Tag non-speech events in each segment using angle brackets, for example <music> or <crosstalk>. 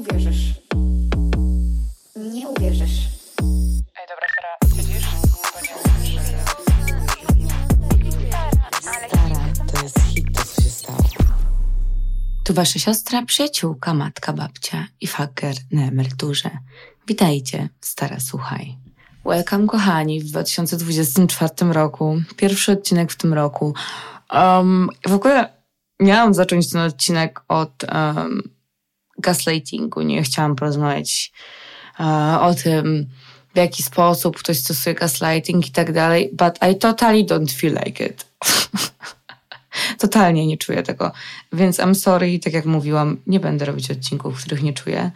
uwierzysz. Nie uwierzysz. Ej, dobra, Sara, nie Stara, to jest hit, to co się stało. Tu wasza siostra, przyjaciółka, matka, babcia i faker na emeryturze. Witajcie, stara słuchaj. Welcome kochani w 2024 roku. Pierwszy odcinek w tym roku. Um, w ogóle miałam zacząć ten odcinek od um, gaslightingu. Nie chciałam porozmawiać uh, o tym, w jaki sposób ktoś stosuje gaslighting i tak dalej, but I totally don't feel like it. <laughs> Totalnie nie czuję tego. Więc I'm sorry, tak jak mówiłam, nie będę robić odcinków, których nie czuję.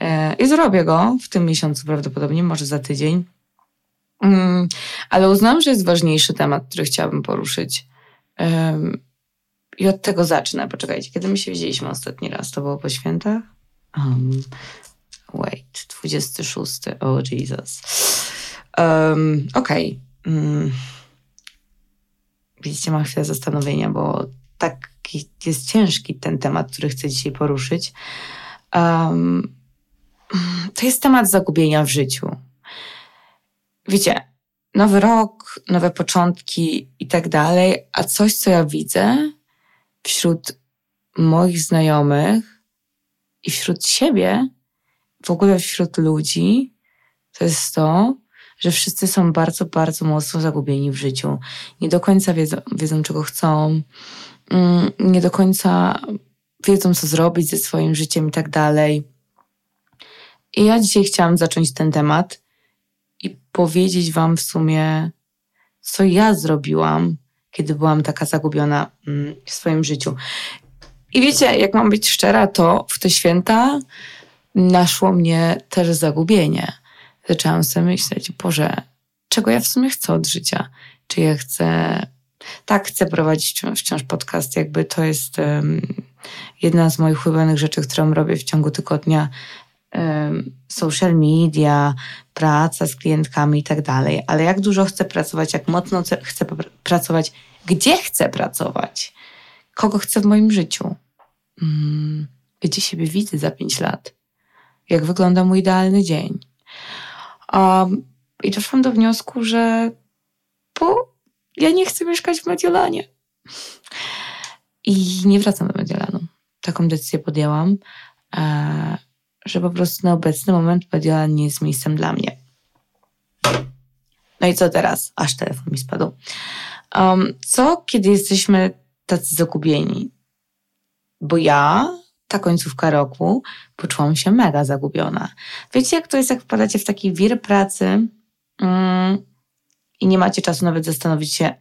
E, I zrobię go w tym miesiącu prawdopodobnie, może za tydzień. Mm, ale uznałam, że jest ważniejszy temat, który chciałabym poruszyć. Um, I od tego zacznę. Poczekajcie, kiedy my się widzieliśmy ostatni raz? To było po świętach? Um, wait, 26. Oh Jesus. Um, Okej. Okay. Mm. Widzicie, mam chwilę zastanowienia, bo tak jest ciężki ten temat, który chcę dzisiaj poruszyć. Um, to jest temat zagubienia w życiu. Wiecie, nowy rok, nowe początki i tak dalej, a coś, co ja widzę wśród moich znajomych i wśród siebie, w ogóle wśród ludzi, to jest to, że wszyscy są bardzo, bardzo mocno zagubieni w życiu. Nie do końca wiedzą, wiedzą czego chcą, nie do końca wiedzą, co zrobić ze swoim życiem i tak dalej. I ja dzisiaj chciałam zacząć ten temat i powiedzieć Wam w sumie, co ja zrobiłam, kiedy byłam taka zagubiona w swoim życiu. I wiecie, jak mam być szczera, to w te święta naszło mnie też zagubienie. Zaczęłam sobie myśleć, Boże, czego ja w sumie chcę od życia? Czy ja chcę... Tak, chcę prowadzić wciąż, wciąż podcast, jakby to jest um, jedna z moich ulubionych rzeczy, którą robię w ciągu tygodnia. Social media, praca z klientkami i tak dalej. Ale jak dużo chcę pracować, jak mocno chcę pracować, gdzie chcę pracować, kogo chcę w moim życiu, um, gdzie siebie widzę za pięć lat, jak wygląda mój idealny dzień. Um, I doszłam do wniosku, że bo ja nie chcę mieszkać w Mediolanie. I nie wracam do Mediolanu. Taką decyzję podjęłam, e, że po prostu na obecny moment Mediolan nie jest miejscem dla mnie. No i co teraz? Aż telefon mi spadł. Um, co, kiedy jesteśmy tacy zagubieni? Bo ja ta końcówka roku poczułam się mega zagubiona. Wiecie, jak to jest, jak wpadacie w taki wir pracy mm, i nie macie czasu nawet zastanowić się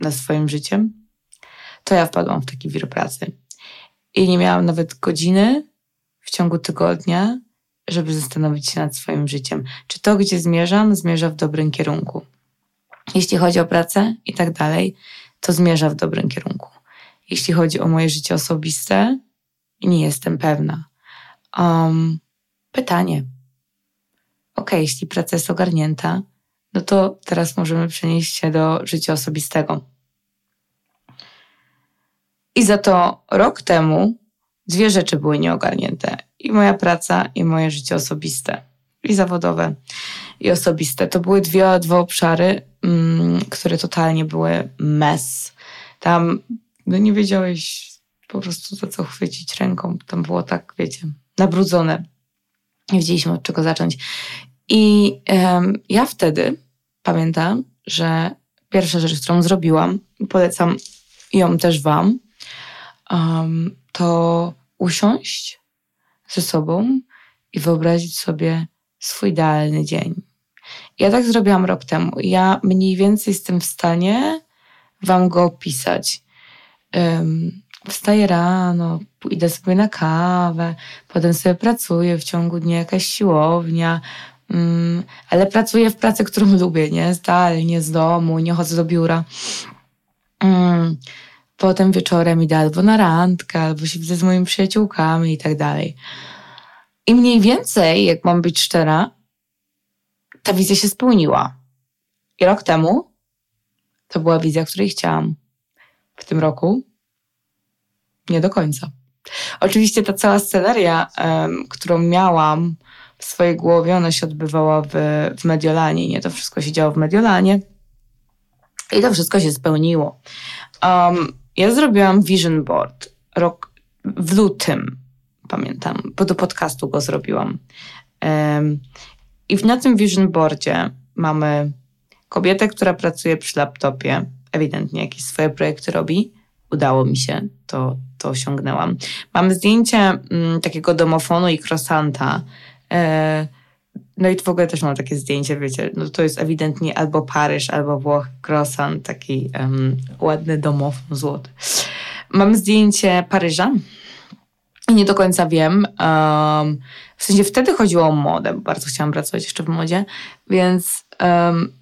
nad swoim życiem? To ja wpadłam w taki wir pracy. I nie miałam nawet godziny w ciągu tygodnia, żeby zastanowić się nad swoim życiem. Czy to, gdzie zmierzam, zmierza w dobrym kierunku. Jeśli chodzi o pracę i tak dalej, to zmierza w dobrym kierunku. Jeśli chodzi o moje życie osobiste, nie jestem pewna. Um, pytanie. Ok, jeśli praca jest ogarnięta, no to teraz możemy przenieść się do życia osobistego. I za to rok temu dwie rzeczy były nieogarnięte. I moja praca, i moje życie osobiste. I zawodowe, i osobiste. To były dwie, dwa obszary, mm, które totalnie były mess. Tam no nie wiedziałeś, po prostu za co chwycić ręką. Tam było tak, wiecie, nabrudzone. Nie wiedzieliśmy od czego zacząć. I um, ja wtedy pamiętam, że pierwsza rzecz, którą zrobiłam, polecam ją też Wam, um, to usiąść ze sobą i wyobrazić sobie swój idealny dzień. Ja tak zrobiłam rok temu. Ja mniej więcej jestem w stanie Wam go opisać. Um, wstaję rano, idę sobie na kawę, potem sobie pracuję w ciągu dnia, jakaś siłownia, um, ale pracuję w pracy, którą <laughs> lubię, nie? Zdalnie, z domu, nie chodzę do biura. Um, potem wieczorem idę albo na randkę, albo się widzę z moimi przyjaciółkami i tak dalej. I mniej więcej, jak mam być szczera, ta wizja się spełniła. I rok temu to była wizja, której chciałam. W tym roku nie do końca. Oczywiście ta cała sceneria, em, którą miałam w swojej głowie, ona się odbywała w, w Mediolanie. Nie, to wszystko się działo w Mediolanie. I to wszystko się spełniło. Um, ja zrobiłam vision board rok w lutym, pamiętam, bo do podcastu go zrobiłam. I na tym vision boardzie mamy kobietę, która pracuje przy laptopie, ewidentnie jakieś swoje projekty robi. Udało mi się, to, to osiągnęłam. Mam zdjęcie mm, takiego domofonu i krosanta. E, no i w ogóle też mam takie zdjęcie, wiecie, no to jest ewidentnie albo Paryż, albo Włoch, croissant, taki um, ładny domofon złoty. Mam zdjęcie Paryża i nie do końca wiem. Um, w sensie wtedy chodziło o modę, bo bardzo chciałam pracować jeszcze w modzie, więc um,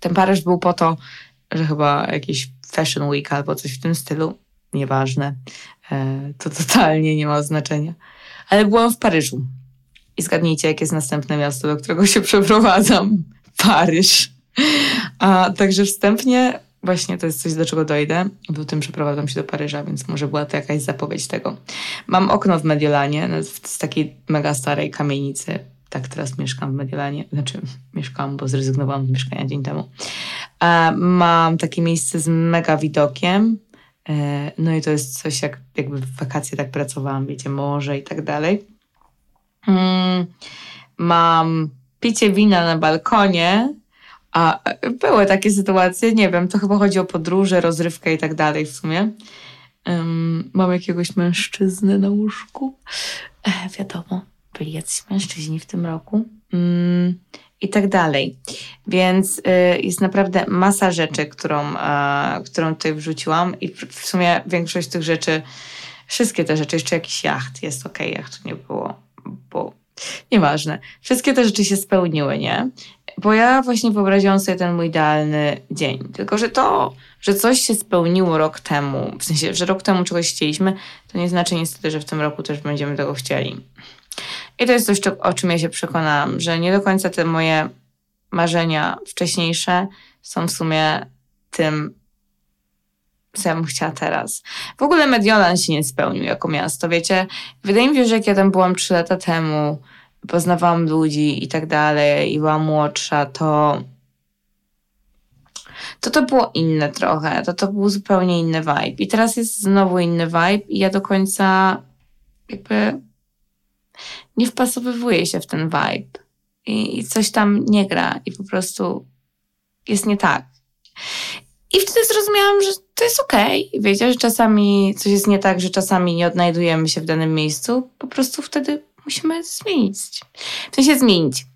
ten Paryż był po to, że chyba jakiś Fashion Week albo coś w tym stylu, nieważne, e, to totalnie nie ma znaczenia. Ale byłam w Paryżu. I zgadnijcie, jakie jest następne miasto, do którego się przeprowadzam. Paryż. A także wstępnie, właśnie to jest coś, do czego dojdę. W lutym przeprowadzam się do Paryża, więc może była to jakaś zapowiedź tego. Mam okno w Mediolanie, no, z takiej mega starej kamienicy. Tak teraz mieszkam w Mediolanie. Znaczy, mieszkam, bo zrezygnowałam z mieszkania dzień temu. Mam takie miejsce z mega widokiem. E, No i to jest coś, jak jakby w wakacje tak pracowałam, wiecie, morze i tak dalej. Mm, Mam picie wina na balkonie, a były takie sytuacje, nie wiem, to chyba chodzi o podróże, rozrywkę i tak dalej w sumie. Ym, mam jakiegoś mężczyznę na łóżku. E, wiadomo, byli jacyś mężczyźni w tym roku. Ym, I tak dalej. Więc y, jest naprawdę masa rzeczy, którą, e, którą tutaj wrzuciłam i w- sumie większość tych rzeczy, wszystkie te rzeczy, jeszcze jakiś jacht jest okej, jachtu nie było, bo nieważne. Wszystkie te rzeczy się spełniły, nie? Bo ja właśnie wyobraziłam sobie ten mój idealny dzień. Tylko, że to, że coś się spełniło rok temu, w sensie, że rok temu czegoś chcieliśmy, to nie znaczy niestety, że w tym roku też będziemy tego chcieli. I to jest coś, o czym ja się przekonałam, że nie do końca te moje marzenia wcześniejsze są w sumie tym, co ja bym chciała teraz. W ogóle Mediolan się nie spełnił jako miasto, wiecie? Wydaje mi się, że jak ja tam byłam trzy lata temu, poznawałam ludzi i tak dalej, i byłam młodsza, to to to było inne trochę, to to był zupełnie inny vibe. I teraz jest znowu inny vibe i ja do końca jakby nie wpasowywuję się w ten vibe. I, i coś tam nie gra i po prostu jest nie tak. I wtedy zrozumiałam, że to jest okej. Wiecie, że czasami coś jest nie tak, że czasami nie odnajdujemy się w danym miejscu. Po prostu wtedy musimy zmienić. W sensie zmienić.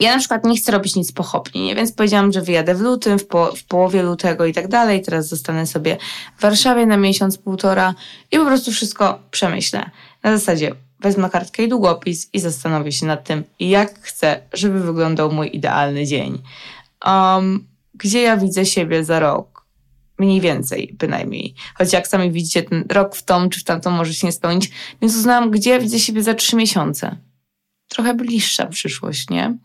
Ja na przykład nie chcę robić nic pochopnie, nie? więc powiedziałam, że wyjadę w lutym, w, po, w połowie lutego i tak dalej. Teraz zostanę sobie w Warszawie na miesiąc, półtora i po prostu wszystko przemyślę. Na zasadzie wezmę kartkę i długopis i zastanowię się nad tym, jak chcę, żeby wyglądał mój idealny dzień. Um, gdzie ja widzę siebie za rok? Mniej więcej, bynajmniej. Choć jak sami widzicie, ten rok w tą czy w tamtą może się nie spełnić. Więc uznałam, gdzie widzę siebie za trzy miesiące. Trochę bliższa przyszłość, nie?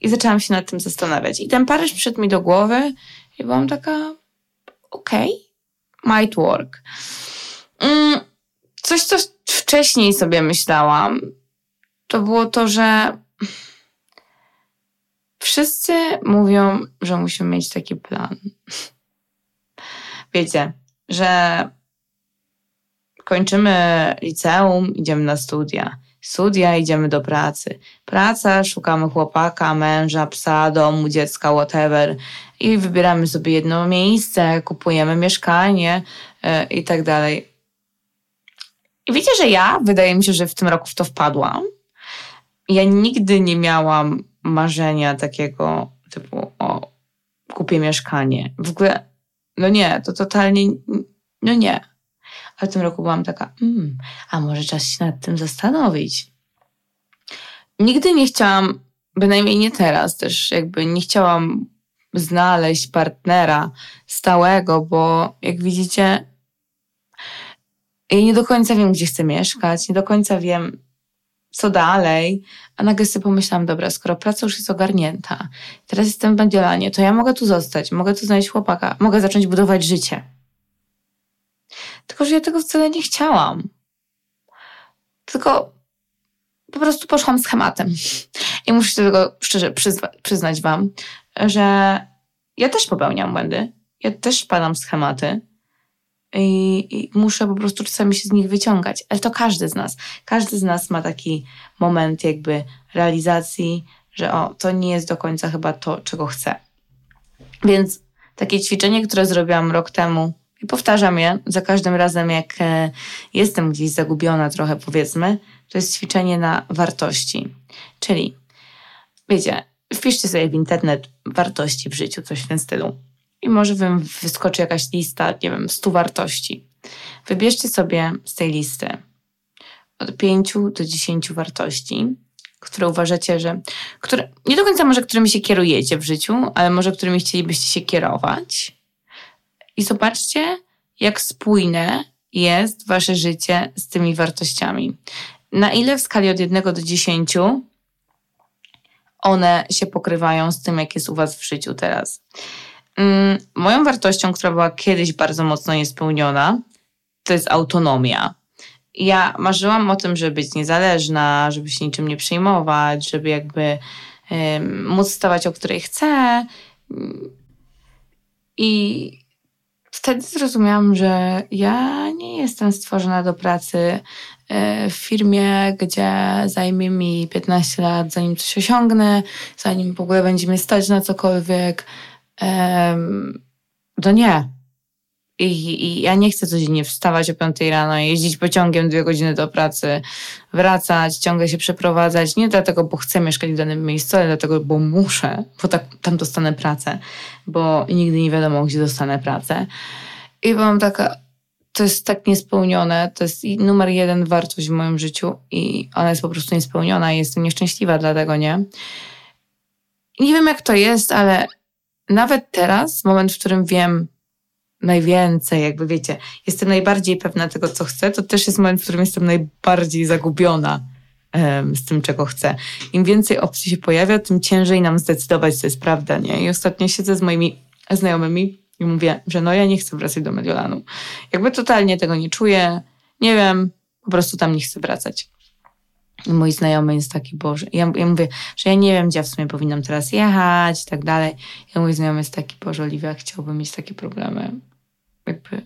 I zaczęłam się nad tym zastanawiać. I ten Paryż przyszedł mi do głowy i byłam taka, okej, might work. Mm, coś, co wcześniej sobie myślałam, to było to, że wszyscy mówią, że musimy mieć taki plan. Wiecie, że kończymy liceum, idziemy na studia. Studia, idziemy do pracy. Praca, szukamy chłopaka, męża, psa, domu, dziecka, whatever. I wybieramy sobie jedno miejsce, kupujemy mieszkanie yy, i tak dalej. I wiecie, że ja, wydaje mi się, że w tym roku w to wpadłam. Ja nigdy nie miałam marzenia takiego typu, o, kupię mieszkanie. W ogóle, no nie, to totalnie, no nie. A w tym roku byłam taka, mm, a może czas się nad tym zastanowić. Nigdy nie chciałam, bynajmniej nie teraz też, jakby nie chciałam znaleźć partnera stałego, bo jak widzicie, ja nie do końca wiem, gdzie chcę mieszkać, nie do końca wiem, co dalej, a nagle sobie pomyślałam, dobra, skoro praca już jest ogarnięta, teraz jestem w Mediolanie, to ja mogę tu zostać, mogę tu znaleźć chłopaka, mogę zacząć budować życie. Tylko, że ja tego wcale nie chciałam. tylko po prostu poszłam schematem. I muszę się tego szczerze przyznać Wam, że ja też popełniam błędy. Ja też padam schematy. I, I muszę po prostu czasami się z nich wyciągać. Ale to każdy z nas. Każdy z nas ma taki moment jakby realizacji, że o, to nie jest do końca chyba to, czego chcę. Więc takie ćwiczenie, które zrobiłam rok temu i powtarzam je za każdym razem, jak e, jestem gdzieś zagubiona trochę, powiedzmy, to jest ćwiczenie na wartości. Czyli, wiecie, wpiszcie sobie w internet wartości w życiu, coś w tym stylu. I może wam wyskoczy jakaś lista, nie wiem, 100 wartości. Wybierzcie sobie z tej listy od 5 do 10 wartości, które uważacie, że. Które, nie do końca może którymi się kierujecie w życiu, ale może którymi chcielibyście się kierować. I zobaczcie, jak spójne jest wasze życie z tymi wartościami. Na ile w skali od 1 do 10 one się pokrywają z tym, jak jest u was w życiu teraz. Mm, moją wartością, która była kiedyś bardzo mocno niespełniona, to jest autonomia. Ja marzyłam o tym, żeby być niezależna, żeby się niczym nie przejmować, żeby jakby móc stawać, o której chcę. I wtedy zrozumiałam, że ja nie jestem stworzona do pracy e, w firmie, gdzie zajmie mi 15 lat, zanim coś osiągnę, zanim w ogóle będzie mnie stać na cokolwiek. To nie. I, I, ja nie chcę codziennie wstawać o 5 rano, jeździć pociągiem dwie godziny do pracy, wracać, ciągle się przeprowadzać. Nie dlatego, bo chcę mieszkać w danym miejscu, ale dlatego, bo muszę, bo tak, tam dostanę pracę, bo nigdy nie wiadomo, gdzie dostanę pracę. I mam taka, to jest tak niespełnione, to jest numer jeden wartość w moim życiu i ona jest po prostu niespełniona i jestem nieszczęśliwa dlatego, nie? nie wiem, jak to jest, ale nawet teraz, moment, w którym wiem, najwięcej, jakby wiecie, jestem najbardziej pewna tego, co chcę, to też jest moment, w którym jestem najbardziej zagubiona um, z tym, czego chcę. Im więcej opcji się pojawia, tym ciężej nam zdecydować, co jest prawda, nie? I ostatnio siedzę z moimi znajomymi i mówię, że no ja nie chcę wracać do Mediolanu. Jakby totalnie tego nie czuję, nie wiem, po prostu tam nie chcę wracać. Mój znajomy jest taki, Boże, ja, ja mówię, że ja nie wiem, gdzie ja w sumie powinnam teraz jechać i tak dalej. I mój znajomy jest taki, Boże, Oliwia, chciałbym mieć takie problemy. Jakby.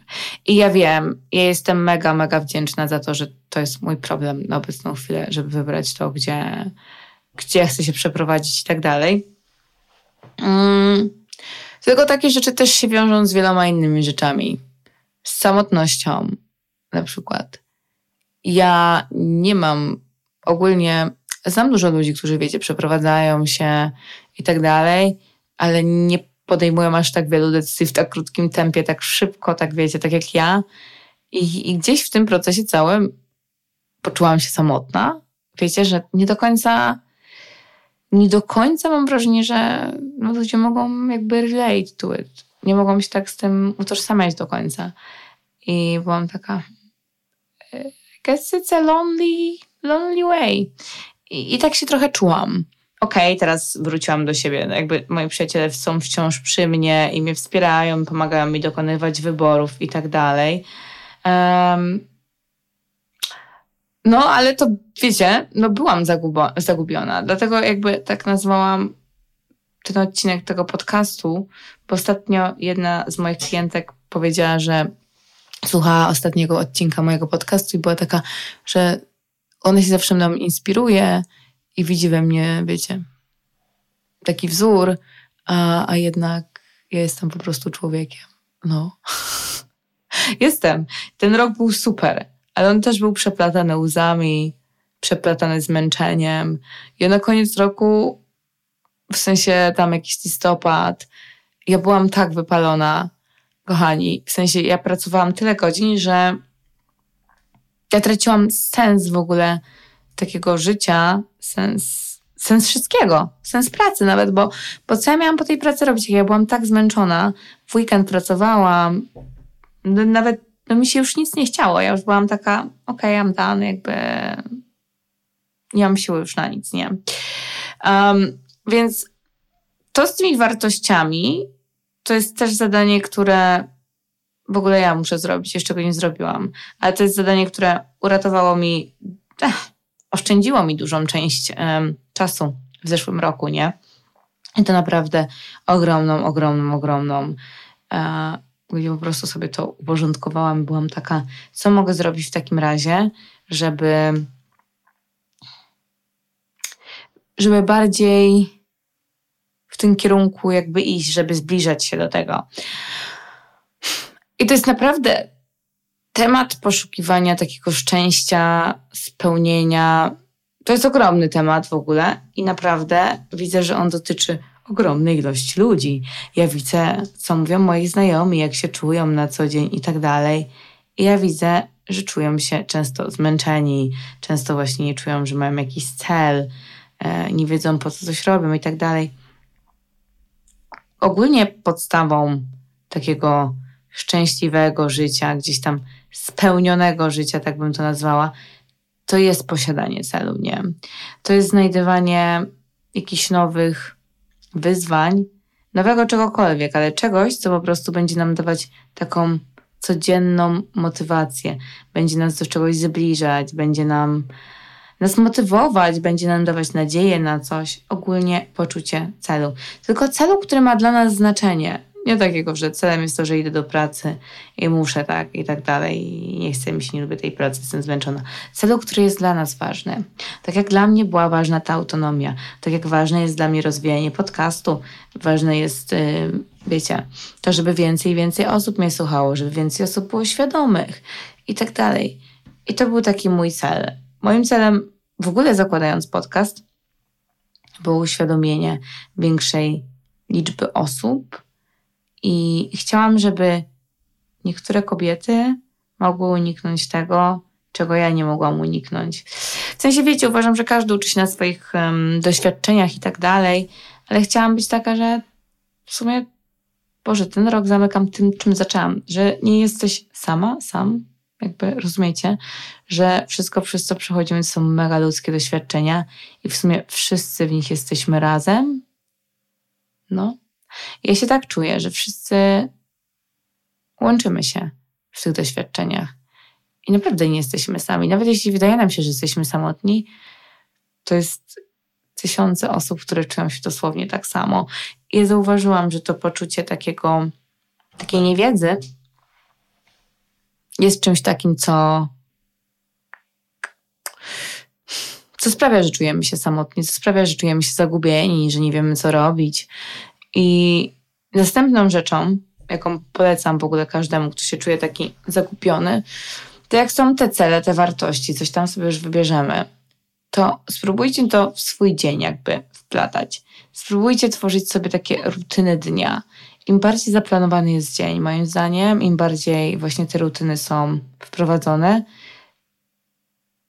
I ja wiem, ja jestem mega, mega wdzięczna za to, że to jest mój problem na obecną chwilę, żeby wybrać to, gdzie, gdzie chcę się przeprowadzić i tak dalej. Mm. Tylko takie rzeczy też się wiążą z wieloma innymi rzeczami. Z samotnością, na przykład. Ja nie mam ogólnie, znam dużo ludzi, którzy, wiecie, przeprowadzają się i tak dalej, ale nie podejmują aż tak wielu decyzji w tak krótkim tempie, tak szybko, tak wiecie, tak jak ja. I, i gdzieś w tym procesie całym poczułam się samotna. Wiecie, że nie do końca, nie do końca mam wrażenie, że no, ludzie mogą jakby relate to it. Nie mogą się tak z tym utożsamiać do końca. I byłam taka, I guess it's a lonely, lonely way. I, i tak się trochę czułam okej, okay, teraz wróciłam do siebie. Jakby moi przyjaciele są wciąż przy mnie i mnie wspierają, pomagają mi dokonywać wyborów i tak dalej. Um, no, ale to wiecie, no byłam zagubo- zagubiona. Dlatego jakby tak nazwałam ten odcinek tego podcastu, bo ostatnio jedna z moich klientek powiedziała, że słuchała ostatniego odcinka mojego podcastu i była taka, że ona się zawsze mną inspiruje i widzi we mnie, wiecie, taki wzór, a, a jednak ja jestem po prostu człowiekiem. No. <laughs> jestem. Ten rok był super, ale on też był przeplatany łzami, przeplatany zmęczeniem. I na koniec roku, w sensie tam jakiś listopad, ja byłam tak wypalona, kochani. W sensie ja pracowałam tyle godzin, że ja traciłam sens w ogóle takiego życia, sens, sens wszystkiego, sens pracy nawet, bo, bo co ja miałam po tej pracy robić? Ja byłam tak zmęczona, w weekend pracowałam, nawet no, mi się już nic nie chciało. Ja już byłam taka, okej, okay, I'm done, jakby nie mam siły już na nic, nie? Um, więc to z tymi wartościami to jest też zadanie, które w ogóle ja muszę zrobić, jeszcze go nie zrobiłam, ale to jest zadanie, które uratowało mi ech, oszczędziło mi dużą część czasu w zeszłym roku, nie? I to naprawdę ogromną, ogromną, ogromną, e, gdzie po prostu sobie to uporządkowałam. Byłam taka, co mogę zrobić w takim razie, żeby, żeby bardziej w tym kierunku jakby iść, żeby zbliżać się do tego. I to jest naprawdę temat poszukiwania takiego szczęścia, spełnienia. To jest ogromny temat w ogóle i naprawdę widzę, że on dotyczy ogromnej ilości ludzi. Ja widzę, co mówią moi znajomi, jak się czują na co dzień i tak dalej. I ja widzę, że czują się często zmęczeni, często właśnie nie czują, że mają jakiś cel, e, nie wiedzą po co coś robią i tak dalej. Ogólnie podstawą takiego szczęśliwego życia, gdzieś tam spełnionego życia, tak bym to nazwała, to jest posiadanie celu, nie? To jest znajdywanie jakichś nowych wyzwań, nowego czegokolwiek, ale czegoś, co po prostu będzie nam dawać taką codzienną motywację, będzie nas do czegoś zbliżać, będzie nam nas motywować, będzie nam dawać nadzieję na coś, ogólnie poczucie celu. Tylko celu, który ma dla nas znaczenie. Nie takiego, że celem jest to, że idę do pracy i muszę tak i tak dalej i nie chcę mi się, nie lubię tej pracy, jestem zmęczona. Celu, który jest dla nas ważny. Tak jak dla mnie była ważna ta autonomia, tak jak ważne jest dla mnie rozwijanie podcastu, ważne jest, yy, wiecie, to, żeby więcej i więcej osób mnie słuchało, żeby więcej osób było świadomych i tak dalej. I to był taki mój cel. Moim celem, w ogóle zakładając podcast, było uświadomienie większej liczby osób i chciałam, żeby niektóre kobiety mogły uniknąć tego, czego ja nie mogłam uniknąć. W sensie, wiecie, uważam, że każdy uczy się na swoich um, doświadczeniach i tak dalej, ale chciałam być taka, że w sumie, Boże, ten rok zamykam tym, czym zaczęłam, że nie jesteś sama, sam, jakby rozumiecie, że wszystko, przez co przechodzimy, to są mega ludzkie doświadczenia i w sumie wszyscy w nich jesteśmy razem. No. Ja się tak czuję, że wszyscy łączymy się w tych doświadczeniach. I naprawdę nie jesteśmy sami. Nawet jeśli wydaje nam się, że jesteśmy samotni, to jest tysiące osób, które czują się dosłownie tak samo. I ja zauważyłam, że to poczucie takiego, takiej niewiedzy jest czymś takim, co, co sprawia, że czujemy się samotni, co sprawia, że czujemy się zagubieni, że nie wiemy, co robić. I następną rzeczą, jaką polecam w ogóle każdemu, kto się czuje taki zakupiony, to jak są te cele, te wartości, coś tam sobie już wybierzemy, to spróbujcie to w swój dzień jakby wplatać. Spróbujcie tworzyć sobie takie rutyny dnia. Im bardziej zaplanowany jest dzień, moim zdaniem, im bardziej właśnie te rutyny są wprowadzone,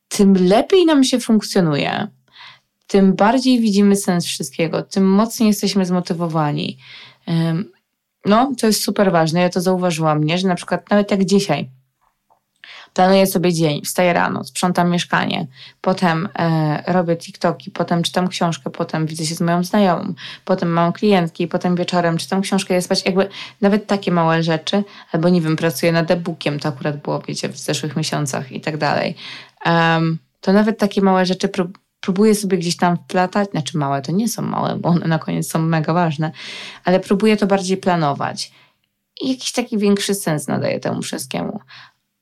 tym lepiej nam się funkcjonuje, tym bardziej widzimy sens wszystkiego, tym mocniej jesteśmy zmotywowani. No, to jest super ważne. Ja to zauważyłam, nie? że na przykład nawet jak dzisiaj planuję sobie dzień, wstaję rano, sprzątam mieszkanie, potem e, robię TikToki, potem czytam książkę, potem widzę się z moją znajomą, potem mam klientki, potem wieczorem czytam książkę, jest spać. Jakby nawet takie małe rzeczy, albo nie wiem, pracuję nad e-bookiem, to akurat było, wiecie, w zeszłych miesiącach i tak dalej. To nawet takie małe rzeczy prób próbuję sobie gdzieś tam wplatać, znaczy małe to nie są małe, bo one na koniec są mega ważne, ale próbuję to bardziej planować. I jakiś taki większy sens nadaje temu wszystkiemu.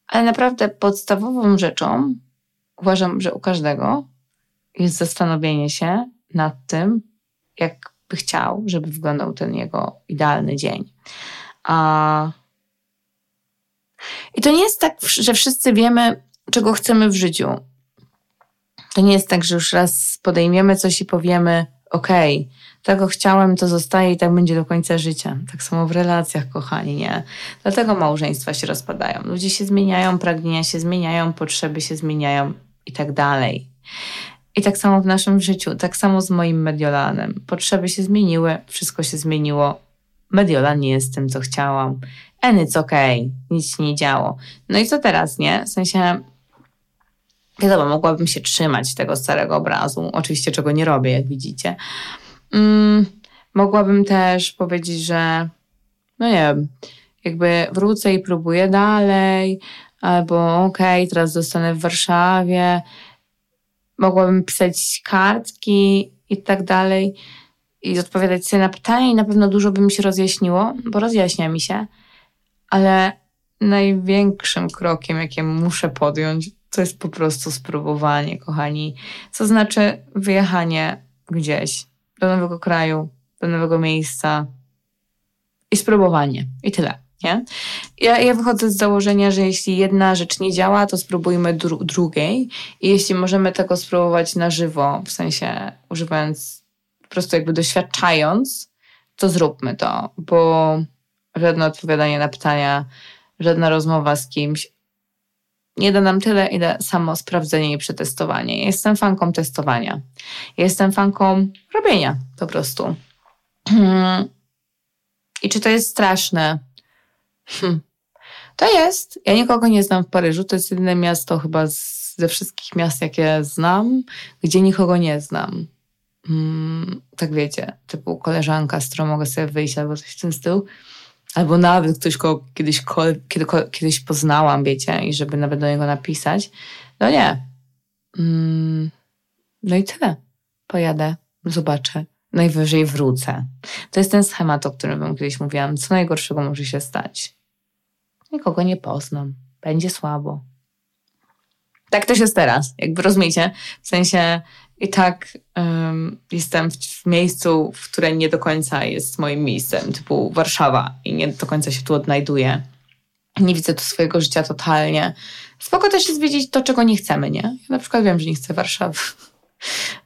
Ale naprawdę podstawową rzeczą, uważam, że u każdego jest zastanowienie się nad tym, jak by chciał, żeby wyglądał ten jego idealny dzień. A... I to nie jest tak, że wszyscy wiemy, czego chcemy w życiu. To nie jest tak, że już raz podejmiemy coś i powiemy, okej, okay, tego chciałem, to zostaje i tak będzie do końca życia. Tak samo w relacjach, kochani, nie? Dlatego małżeństwa się rozpadają. Ludzie się zmieniają, pragnienia się zmieniają, potrzeby się zmieniają i tak dalej. I tak samo w naszym życiu, tak samo z moim Mediolanem. Potrzeby się zmieniły, wszystko się zmieniło. Mediolan nie jest tym, co chciałam. And it's okay, nic się nie działo. No i co teraz, nie? W sensie Wiadomo, mogłabym się trzymać tego starego obrazu, oczywiście czego nie robię, jak widzicie. Mm, mogłabym też powiedzieć, że no nie wiem, jakby wrócę i próbuję dalej, albo okej, okay, teraz zostanę w Warszawie mogłabym pisać kartki i tak dalej i odpowiadać sobie na pytania i na pewno dużo by mi się rozjaśniło, bo rozjaśnia mi się, ale największym krokiem, jakie muszę podjąć, to jest po prostu spróbowanie, kochani. Co znaczy wyjechanie gdzieś do nowego kraju, do nowego miejsca i spróbowanie. I tyle. Nie? Ja, ja wychodzę z założenia, że jeśli jedna rzecz nie działa, to spróbujmy dru drugiej. I jeśli możemy tego spróbować na żywo, w sensie używając, po prostu jakby doświadczając, to zróbmy to, bo żadne odpowiadanie na pytania, żadna rozmowa z kimś nie da nam tyle, ile samo sprawdzenie i przetestowanie. Jestem fanką testowania. Jestem fanką robienia po prostu. I czy to jest straszne? Hm. To jest. Ja nikogo nie znam w Paryżu. To jest jedyne miasto chyba z, ze wszystkich miast, jakie znam, gdzie nikogo nie znam. Hmm, tak wiecie, typu koleżanka, z którą mogę sobie wyjść albo coś w tym stylu. Albo nawet ktoś, kogo kiedyś, kiedy, kiedyś poznałam, wiecie, i żeby nawet do niego napisać. No nie. Hmm, no i tyle. Pojadę, zobaczę. Najwyżej wrócę. To jest ten schemat, o którym wam kiedyś mówiłam. Co najgorszego może się stać? Nikogo nie poznam. Będzie słabo. Tak też jest teraz. Jakby rozumiecie? W sensie i tak um, jestem w, w, miejscu, w które nie do końca jest moim miejscem, typu Warszawa i nie do końca się tu odnajduję. Nie widzę tu swojego życia totalnie. Spoko też jest wiedzieć to, czego nie chcemy, nie? Ja na przykład wiem, że nie chcę Warszawy.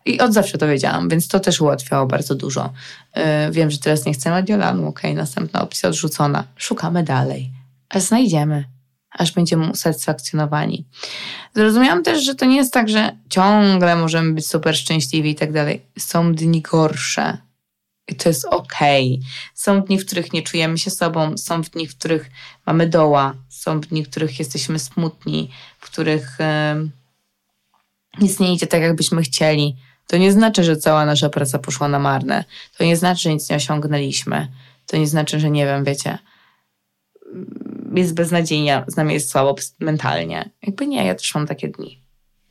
I od zawsze to wiedziałam, więc to też ułatwiało bardzo dużo. Yy, wiem, że teraz nie chcę Mediolanu, okej, okay, następna opcja odrzucona. Szukamy dalej. A znajdziemy aż będziemy usatysfakcjonowani. Zrozumiałam też, że to nie jest tak, że ciągle możemy być super szczęśliwi i tak dalej. Są dni gorsze. I to jest okej. Okay. Są dni, w których nie czujemy się sobą, są dni, w których mamy doła, są dni, w których jesteśmy smutni, w których yy, nic nie idzie tak, jakbyśmy chcieli. To nie znaczy, że cała nasza praca poszła na marne. To nie znaczy, że nic nie osiągnęliśmy. To nie znaczy, że nie wiem, wiecie, jest beznadziejnie, z nami jest słabo mentalnie. Jakby nie, ja też mam takie dni.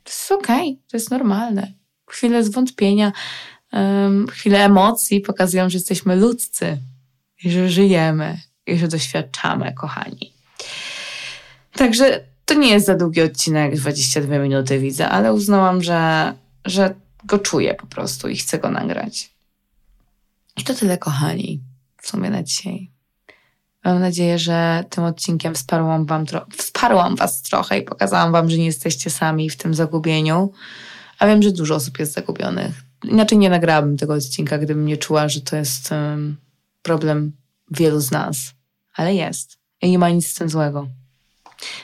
To jest okej, okay, to jest normalne. Chwile zwątpienia, um, chwile emocji pokazują, że jesteśmy ludzcy i że żyjemy i że doświadczamy, kochani. Także to nie jest za długi odcinek, 22 minuty widzę, ale uznałam, że, że go czuję po prostu i chcę go nagrać. I to tyle, kochani, w sumie na dzisiaj. Mam nadzieję, że tym odcinkiem wsparłam, wam wsparłam Was trochę i pokazałam Wam, że nie jesteście sami w tym zagubieniu. A wiem, że dużo osób jest zagubionych. Inaczej nie nagrałabym tego odcinka, gdybym nie czuła, że to jest um, problem wielu z nas. Ale jest. I nie ma nic z tym złego.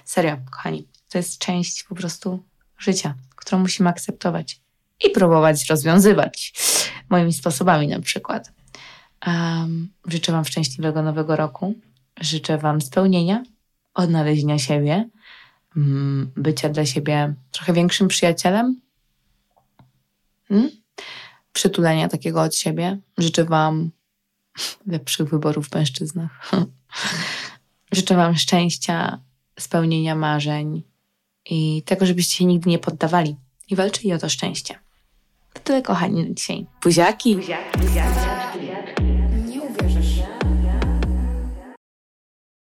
Serio, kochani. To jest część po prostu życia, którą musimy akceptować i próbować rozwiązywać moimi sposobami na przykład. Um, życzę Wam szczęśliwego nowego roku. Życzę Wam spełnienia, odnalezienia siebie, um, bycia dla siebie trochę większym przyjacielem, um, przytulenia takiego od siebie. Życzę Wam lepszych wyborów w mężczyznach. <laughs> Życzę Wam szczęścia, spełnienia marzeń i tego, żebyście się nigdy nie poddawali i walczyli o to szczęście. To tyle, kochani, na dzisiaj. Buziaki! Buziaki, buziaki.